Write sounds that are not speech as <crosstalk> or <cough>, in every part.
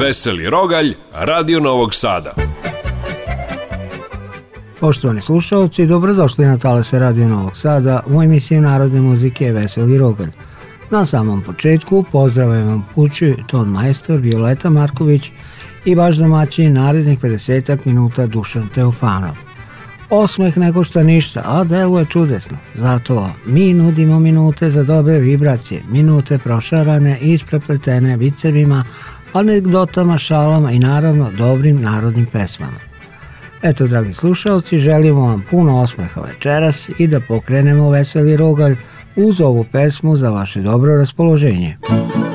Veseli Rogalj, Radio Novog Sada. Poštovani slušalci, dobrodošli na Talese Radio Novog Sada u emisiju Narodne muzike Veseli Rogalj. Na samom početku pozdravljam vam kuću ton majstor Violeta Marković i vaš domaćin narednih 50 minuta Dušan Teofanov. Osmeh nego šta ništa, a delo je čudesno. Zato mi nudimo minute za dobre vibracije, minute prošarane i isprepletene vicevima, anegdotama, šalama i naravno dobrim narodnim pesmama. Eto, dragi slušalci, želimo vam puno osmeha večeras i da pokrenemo veseli rogalj uz ovu pesmu za vaše dobro raspoloženje. Muzika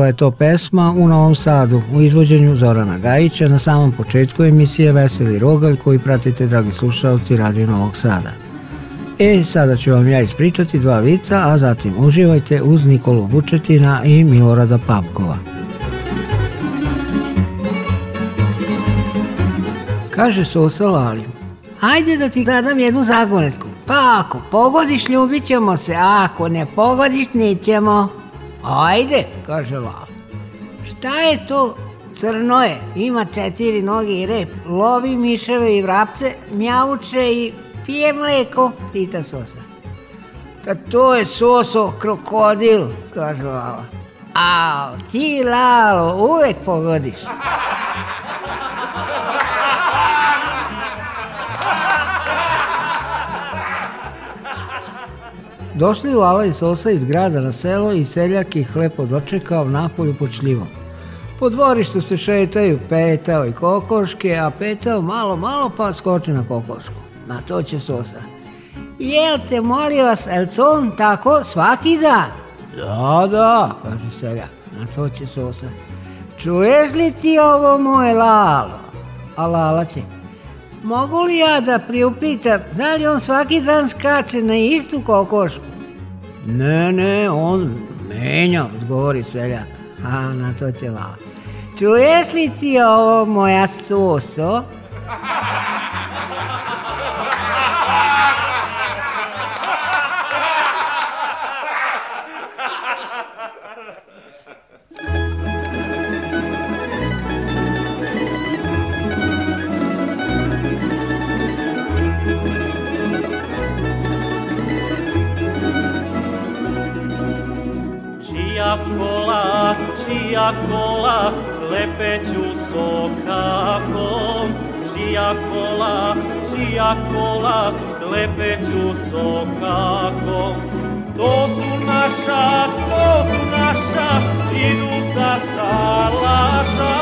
Bila je to pesma u Novom Sadu u izvođenju Zorana Gajića na samom početku emisije Veseli Rogalj koji pratite dragi slušalci Radio Novog Sada. E, sada ću vam ja ispričati dva vica, a zatim uživajte uz Nikolu Vučetina i Milorada Papkova. Kaže Sosa Lali, hajde da ti gledam jednu zagonetku. Pa ako pogodiš, ljubit ćemo se, a ako ne pogodiš, nećemo. Ajde, kaže lav. Šta je to crno je, ima četiri noge i rep, lovi miševe i vrapce, mjavuče i pije mleko, pita Sosa. Ta to je Soso krokodil, kaže Lala. A ti, Lalo, uvek pogodiš. Došli u ala i sosa iz grada na selo i seljak ih lepo dočekao napolju pod šljivom. Po dvorištu se šetaju petao i kokoške, a petao malo, malo pa skoči na kokošku. Na to će sosa. Jel te, molim vas, el to on tako svaki dan? Da, da, kaže seljak. Na to će sosa. Čuješ li ti ovo moje lalo? A lala će, Mogu li ja da priupitam da li on svaki dan skače na istu kokošku? Ne, ne, on menja, odgovori seljak. A, na to će lao. Čuješ li ti ovo moja suso? peću sokakom, čija kola, čija kola, klepeću sokakom. To su naša, to su naša, idu sa salaša.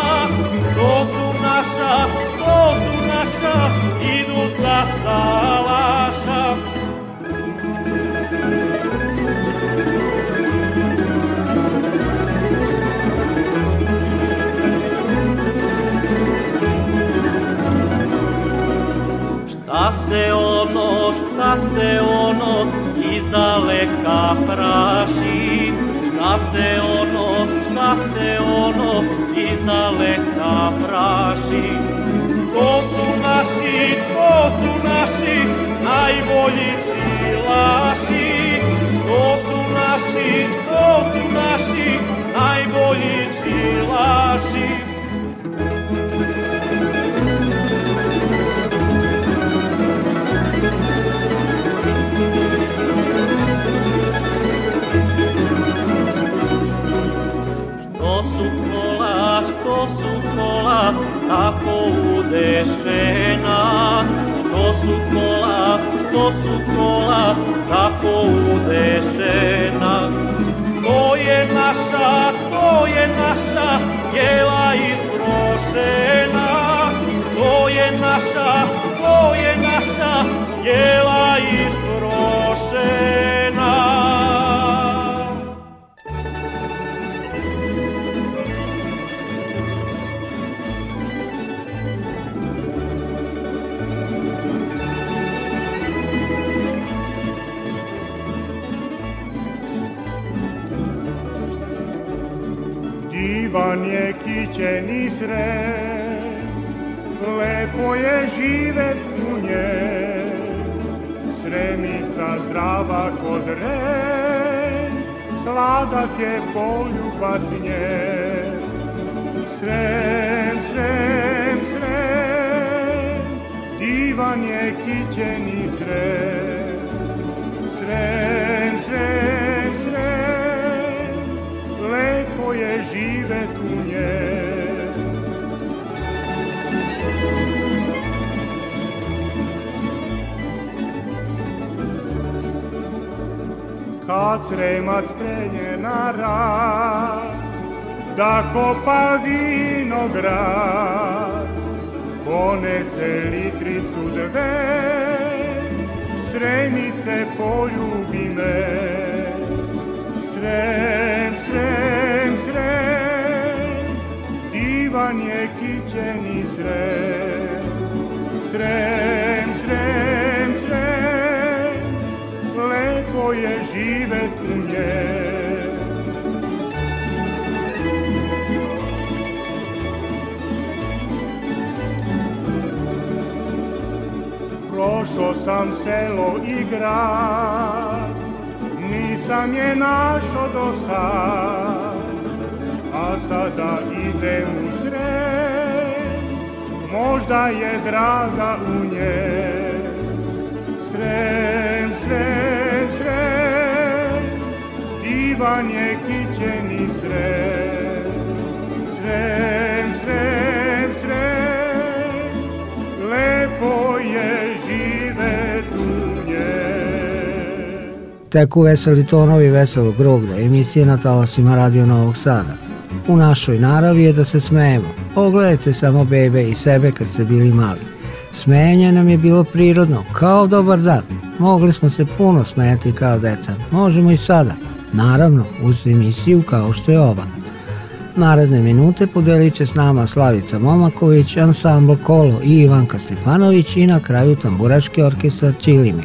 To su naša, to su naša, idu sa salaša. Thank you. se ono, šta se ono iz daleka praši. Šta se ono, šta se ono iz daleka praši. To su naši, to su naši najbolji čilaši. To su naši, to su naši najbolji čilaši. tako udešena Što su kola, što su kola, tako udešena To je naša, to je naša, jela isprošena To je naša, to je naša, jela isprošena ban je kićen i sred, lepo je živet u nje, sremica zdrava kod re sladak je poljubac nje. Srem, srem, srem, divan je kićen i sred, srem, srem, srem, lepo je živet Kad sremac krenje na rad, da kopa vinograd, ponese litricu dve, sremice poljubi me. Srem, srem, srem, divan je kićeni srem, srem, tu nie. Prošo sam selo i grad, nisam je našo do sad, a sada ide u sred, možda je draga u nje. Srem, srem, Ivan je kićeni srem, srem, srem, srem, lepo je žive tu nje. Teku veseli tonovi veselog groglja, emisije na talasima Radio Novog Sada. U našoj naravi je da se smejemo. Pogledajte samo bebe i sebe kad ste bili mali. Smejanje nam je bilo prirodno, kao dobar dan. Mogli smo se puno smejati kao deca. Možemo i sada. Naravno, uz emisiju kao što je ova. Naredne minute podelit će s nama Slavica Momaković, ansambl Kolo i Ivanka Stefanović i na kraju tamburaški orkestar Čilimi.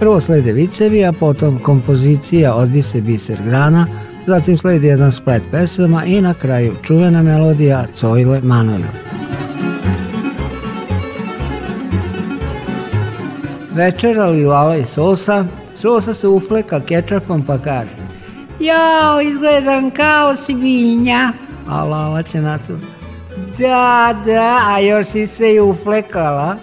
Prvo slede vicevi, a potom kompozicija Odbi biser grana, zatim sledi jedan splet pesama i na kraju čuvena melodija Cojle Manojla. Večera li lala i sosa, sosa se ufleka kečapom pa kaže Jao, izgledam kao svinja. A lala će na to. Da, da, a još si se i uflekala.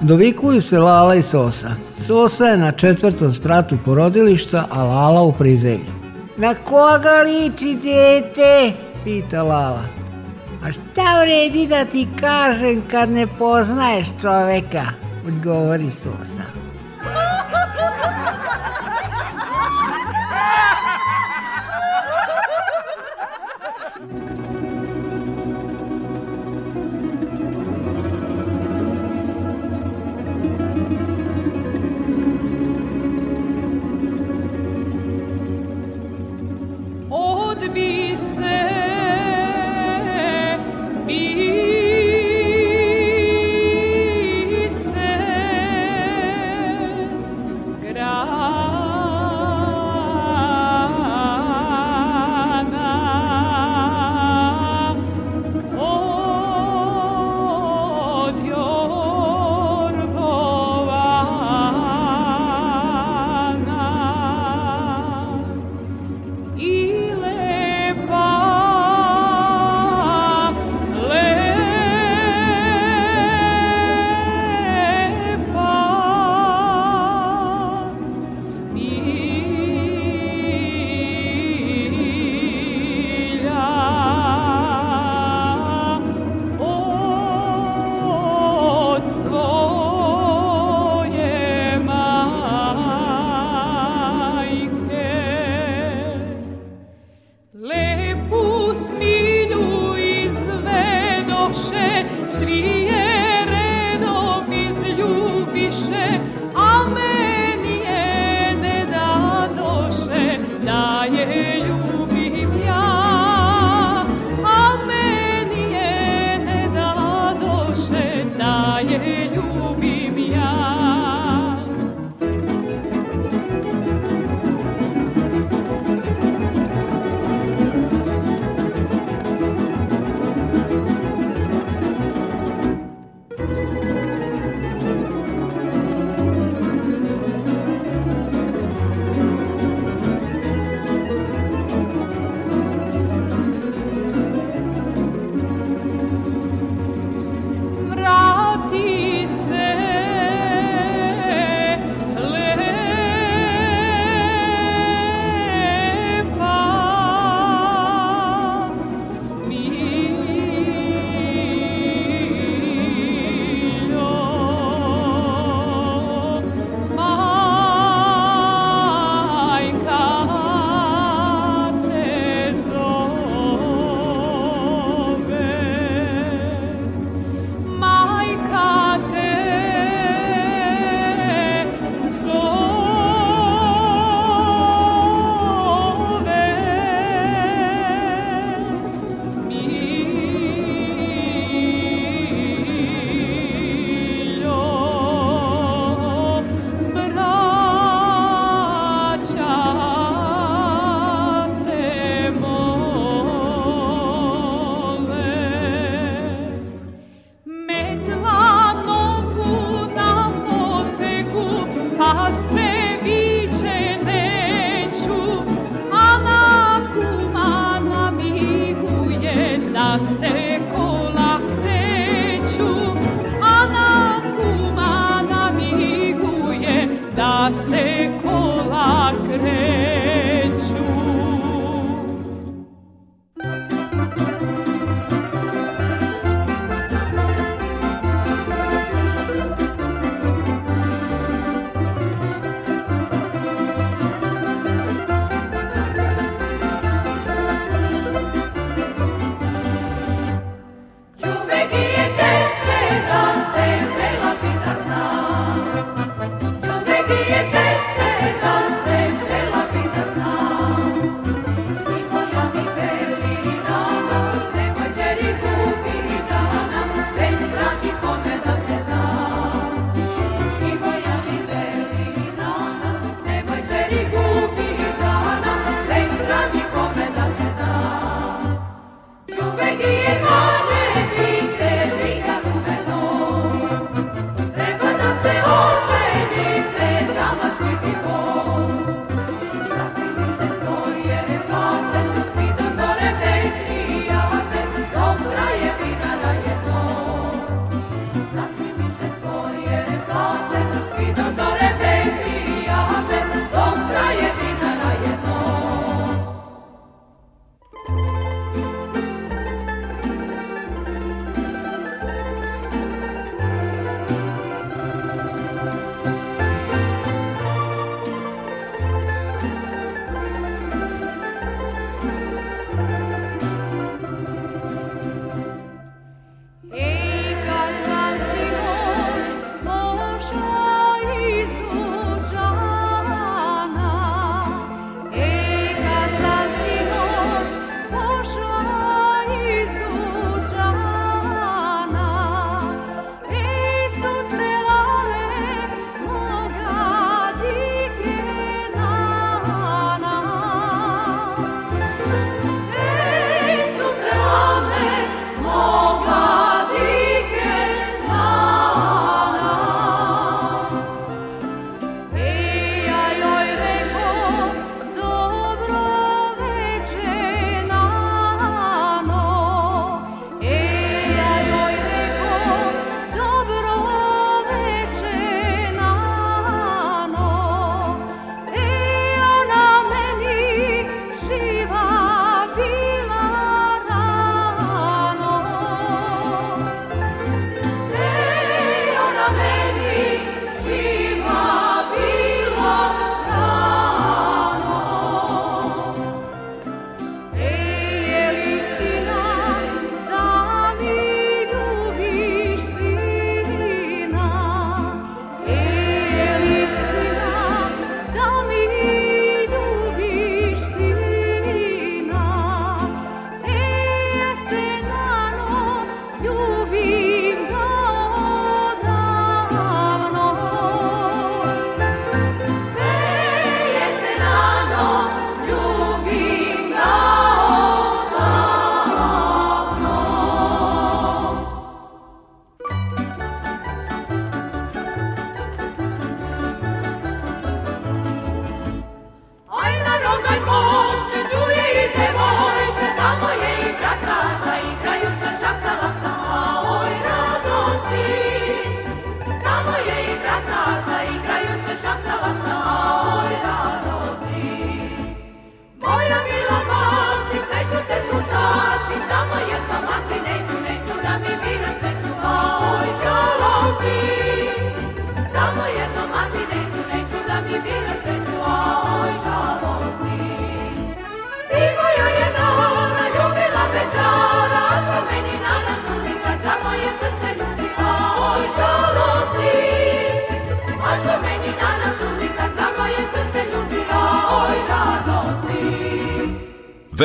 Dovikuju se Lala i Sosa. Sosa je na četvrtom spratu porodilišta, a Lala u prizemlju. Na koga liči dete? Pita Lala. A šta vredi da ti kažem kad ne poznaješ čoveka? Odgovori Susa. <laughs>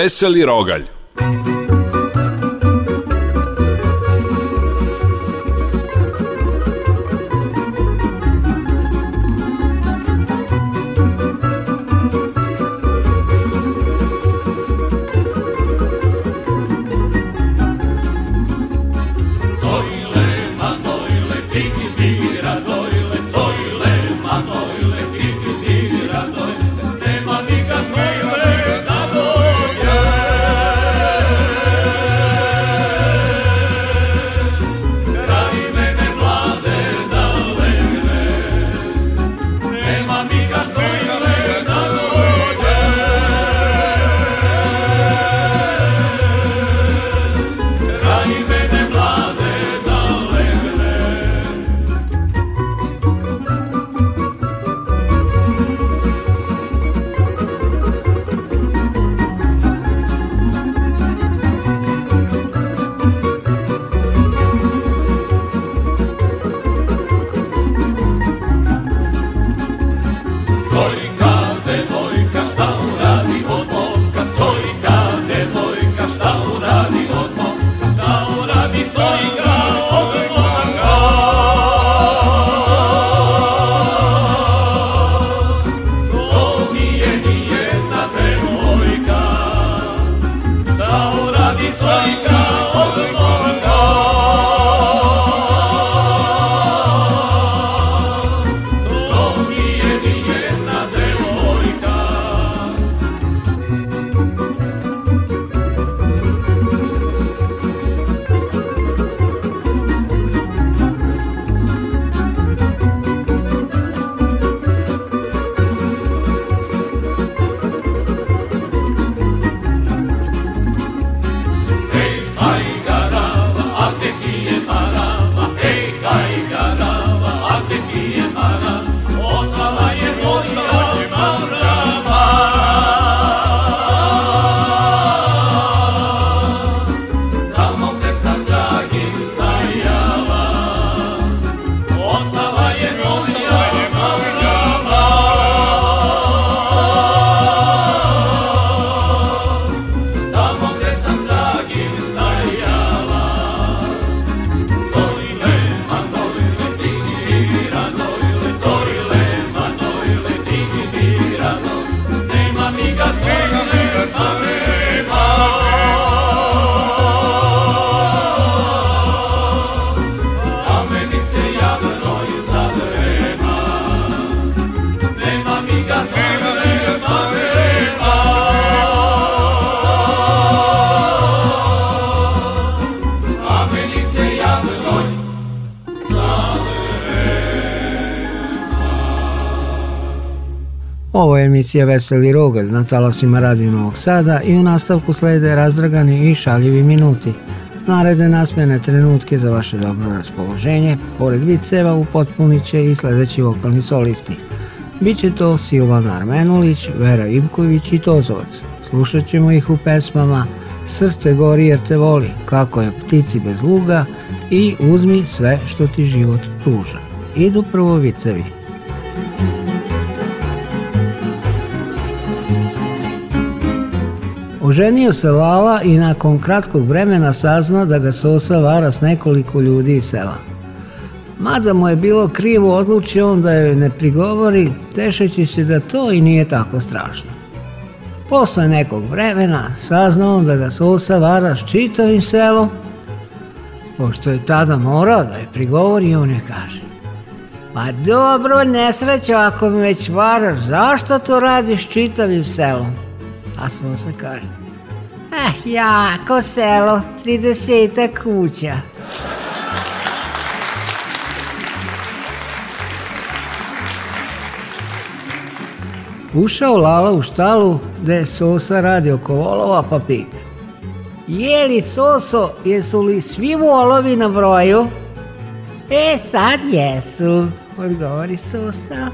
veseli rogalj. emisija Veseli Rogalj na talasima Radio Novog Sada i u nastavku slede razdragani i šaljivi minuti. Narede nasmene trenutke za vaše dobro raspoloženje, pored viceva upotpunit će i sledeći vokalni solisti. Biće to Silvan Armenulić, Vera Ivković i Tozovac. Slušat ćemo ih u pesmama Srce gori jer te voli, kako je ptici bez luga i uzmi sve što ti život pruža. Idu prvo vicevi. Oženio se Lala i nakon kratkog vremena sazna da ga Sosa vara s nekoliko ljudi iz sela. Mada mu je bilo krivo, odlučio on da joj ne prigovori, tešeći se da to i nije tako strašno. Posle nekog vremena saznao on da ga Sosa vara s čitavim selom, pošto je tada morao da je prigovori, on je kaže Pa dobro, nesrećo, ako mi već varaš, zašto to radiš čitavim selom? A Sosa kaže Ah, jako selo, 30 kuća. Ušao Lala u štalu gde je Sosa radi oko volova pa pita. Jeli Soso, jesu li svi volovi na broju? E sad jesu, odgovori Sosa.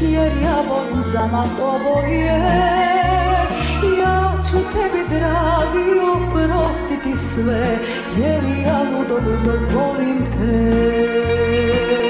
jer ja volim vozama oboje Ja ću tebi dragi oprostiti sve jer ja ludo ludo volim te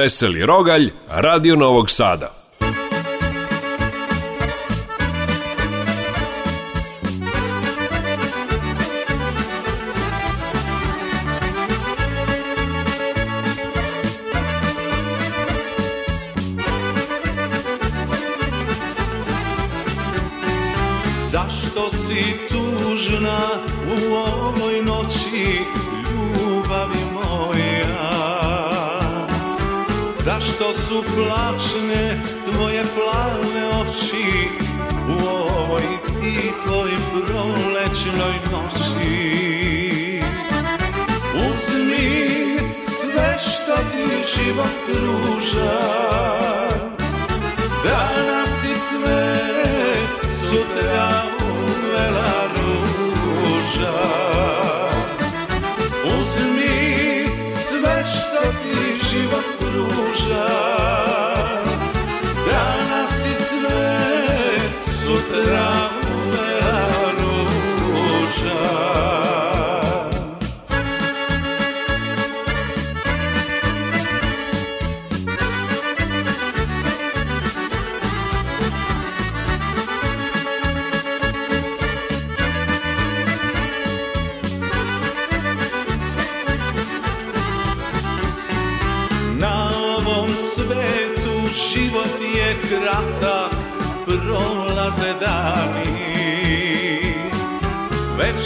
Veseli Rogalj, Radio Novog Sada. Zašto si tužna u ovoj noći Zašto su plačne tvoje plave oči U ovoj tihoj prolećnoj noći Uzmi sve što ti život pruža Danas i cvet sutra pleasure.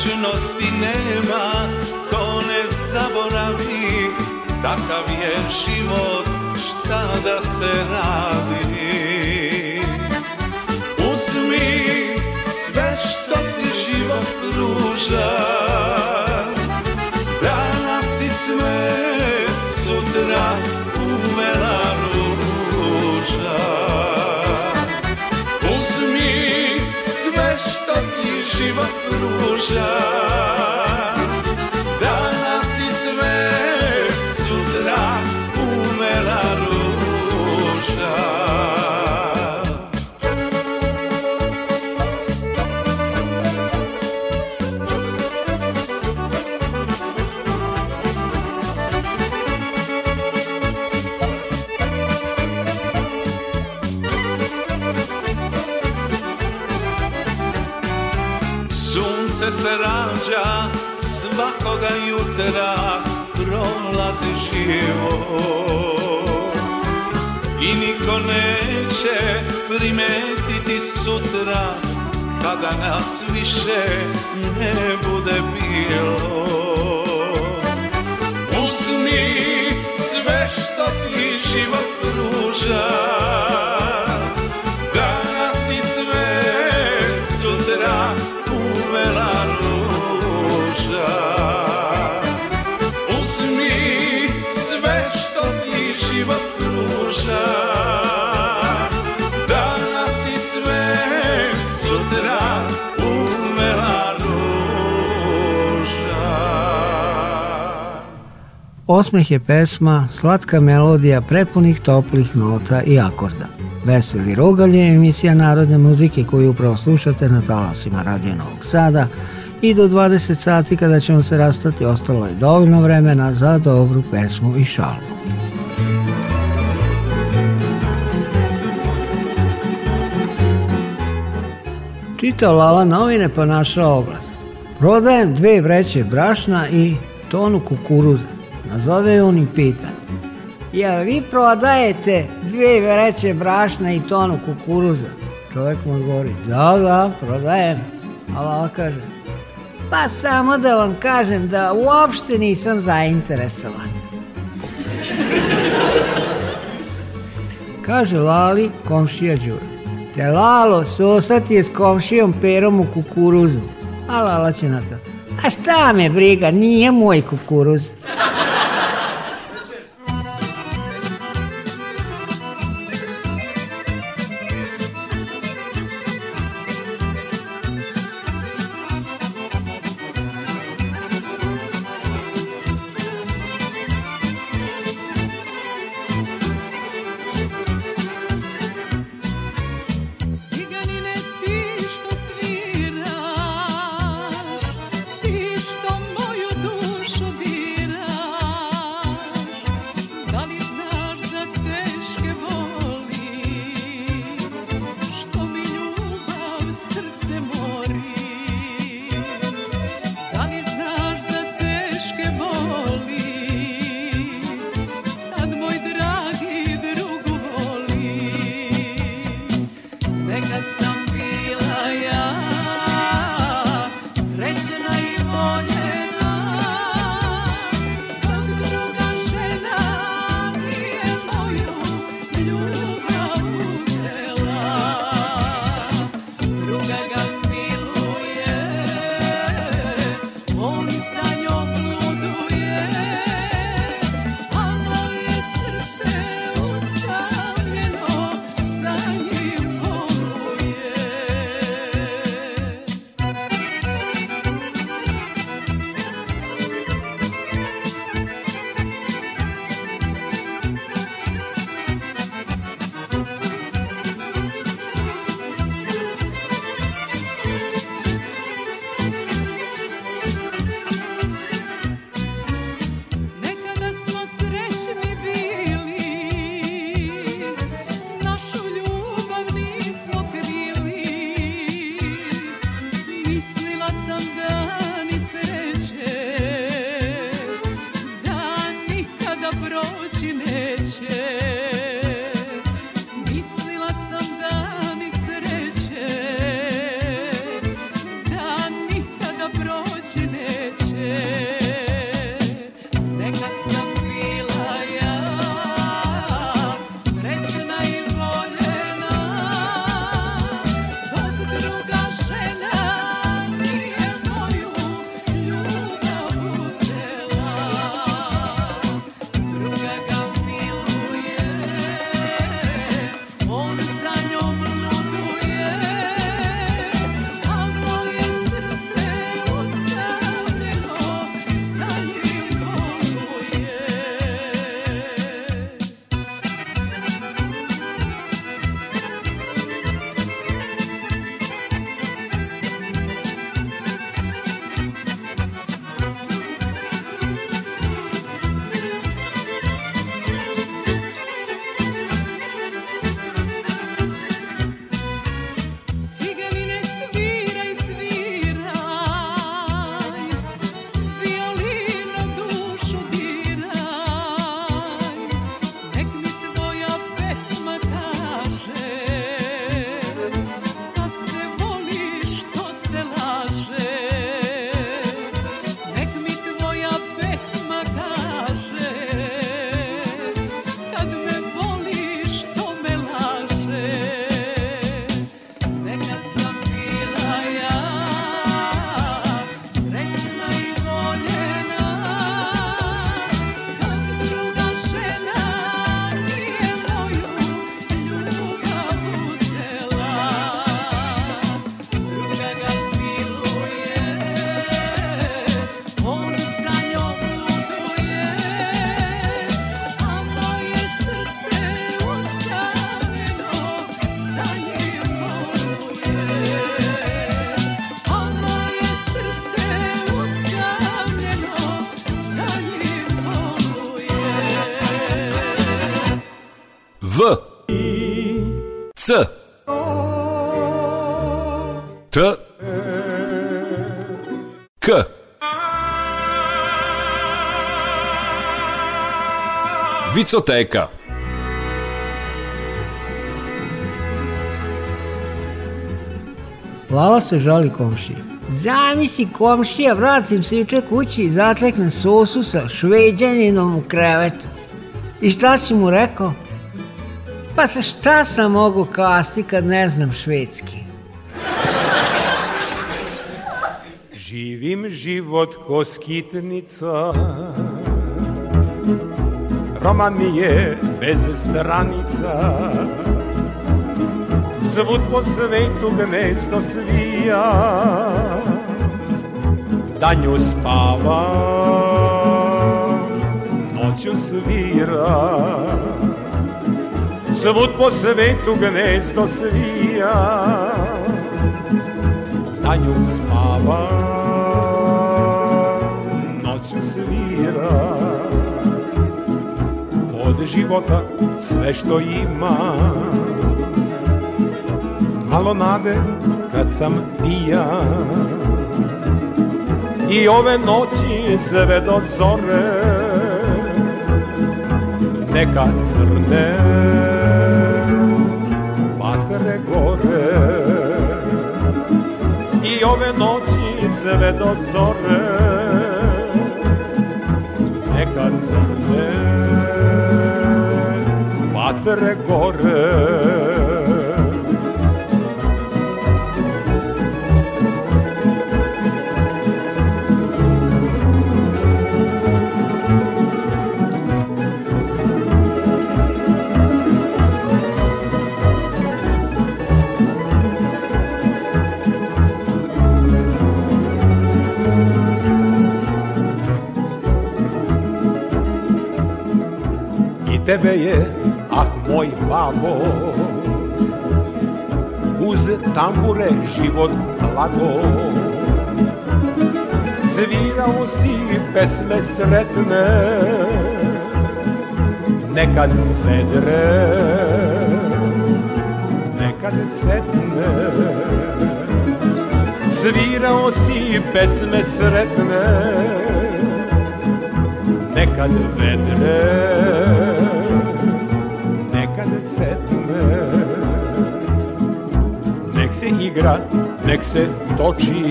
vječnosti nema Ko ne zaboravi Takav je život Šta da se radi Uzmi sve što ti život ruža život ružan kada pa nas više ne bude bilo Uzmi sve što ti život pruža Osmeh je pesma, slatka melodija prepunih toplih nota i akorda. Veseli Rogalj je emisija narodne muzike koju upravo slušate na talasima Radio Novog Sada i do 20 sati kada ćemo se rastati ostalo je dovoljno vremena za dobru pesmu i šalmu. Čitao Lala novine pa našao oglas. Prodajem dve vreće brašna i tonu kukuruza nazove on i pita. Jel vi prodajete dvije vreće brašna i tonu kukuruza? Čovjek mu govori, da, da, prodajem. A Allah kaže, pa samo da vam kažem da uopšte nisam zainteresovan. Kaže Lali komšija Đura. Te Lalo, sosa ti je s komšijom perom u kukuruzu. A Lala će na to. A šta me briga, nije moj kukuruz. C T K Vicoteka Lala se žali komšiji. Zamisli komšija, vracim se juče kući i zateknem sosu sa šveđaninom u krevetu. I šta si mu rekao? Pa se šta sam mogu kasti kad ne znam švedski? Živim život ko skitnica Roman mi je bez stranica Svud po svetu gnezdo svija Danju spava Noću svira Svud po svetu gnezdo svija Na nju spava Noću svira Od života sve što ima Malo nade kad sam bija I ove noći sve do zore Neka crne i ove noći sve do zore Nekad crne vatre gore tebe je, ah moj babo Uz tambure život lago Svirao si pesme sretne Nekad vedre Nekad setne Svirao si pesme sretne Nekad vedre igra, nek se toči.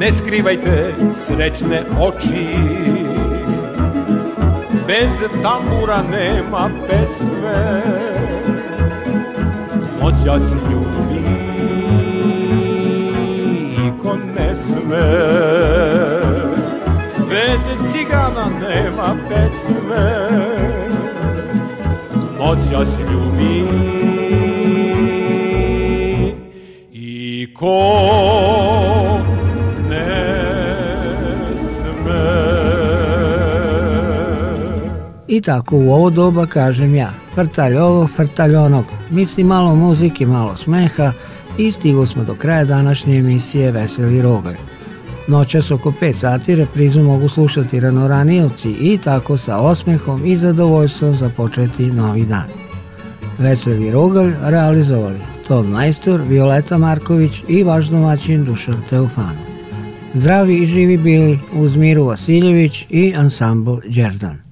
Ne skrivajte srećne oči, bez tambura nema pesme. Noćas ljubi, niko ne sme. Bez cigana nema pesme. Noćas ljubi, I tako u ovo doba kažem ja, frtalj ovo, frtalj onog. Mislim malo muzike, malo smeha i stigli smo do kraja današnje emisije Veseli rogalj. Noćas oko 5 sati reprizu mogu slušati ranoranijevci i tako sa osmehom i zadovoljstvom započeti novi dan. Veseli rogalj realizovali Tom Majstor, Violeta Marković i vaš domaćin Dušan Teofan. Zdravi i živi bili uz Miru Vasiljević i ansambl Đerdan.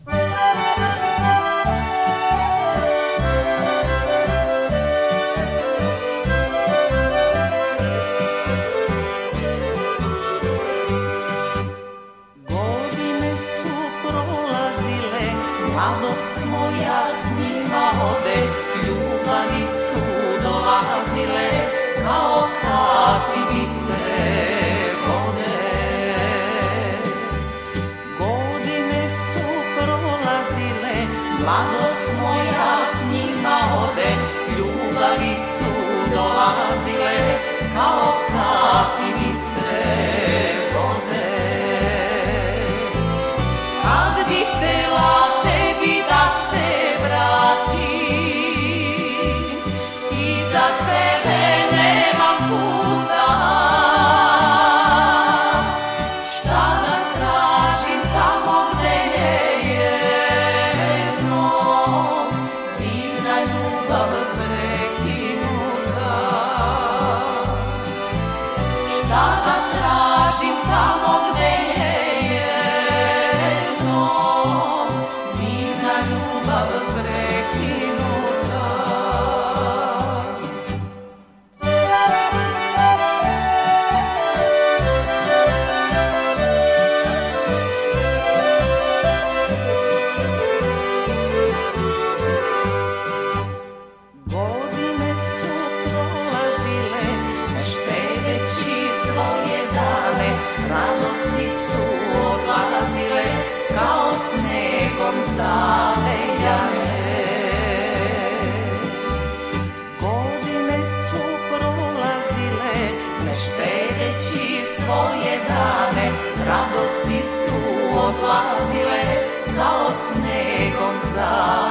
song.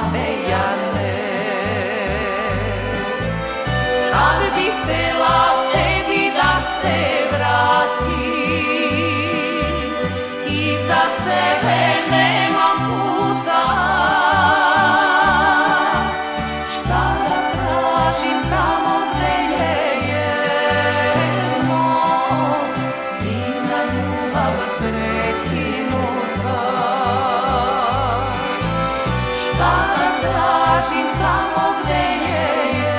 Stana tražim tamo gde je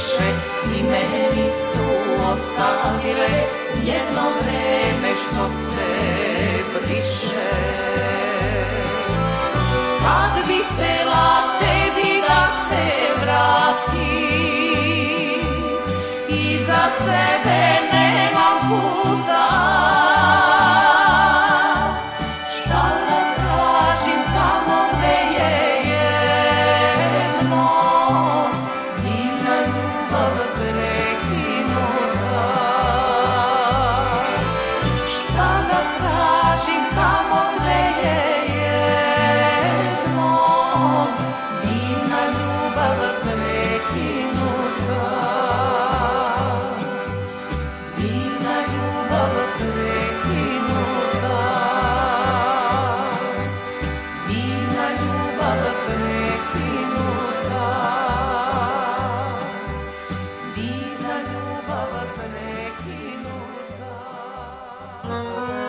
više i meni su ostavile jedno vreme što se briše. Kad bih htela tebi da se vrati i za sebe nemam puta Música hum.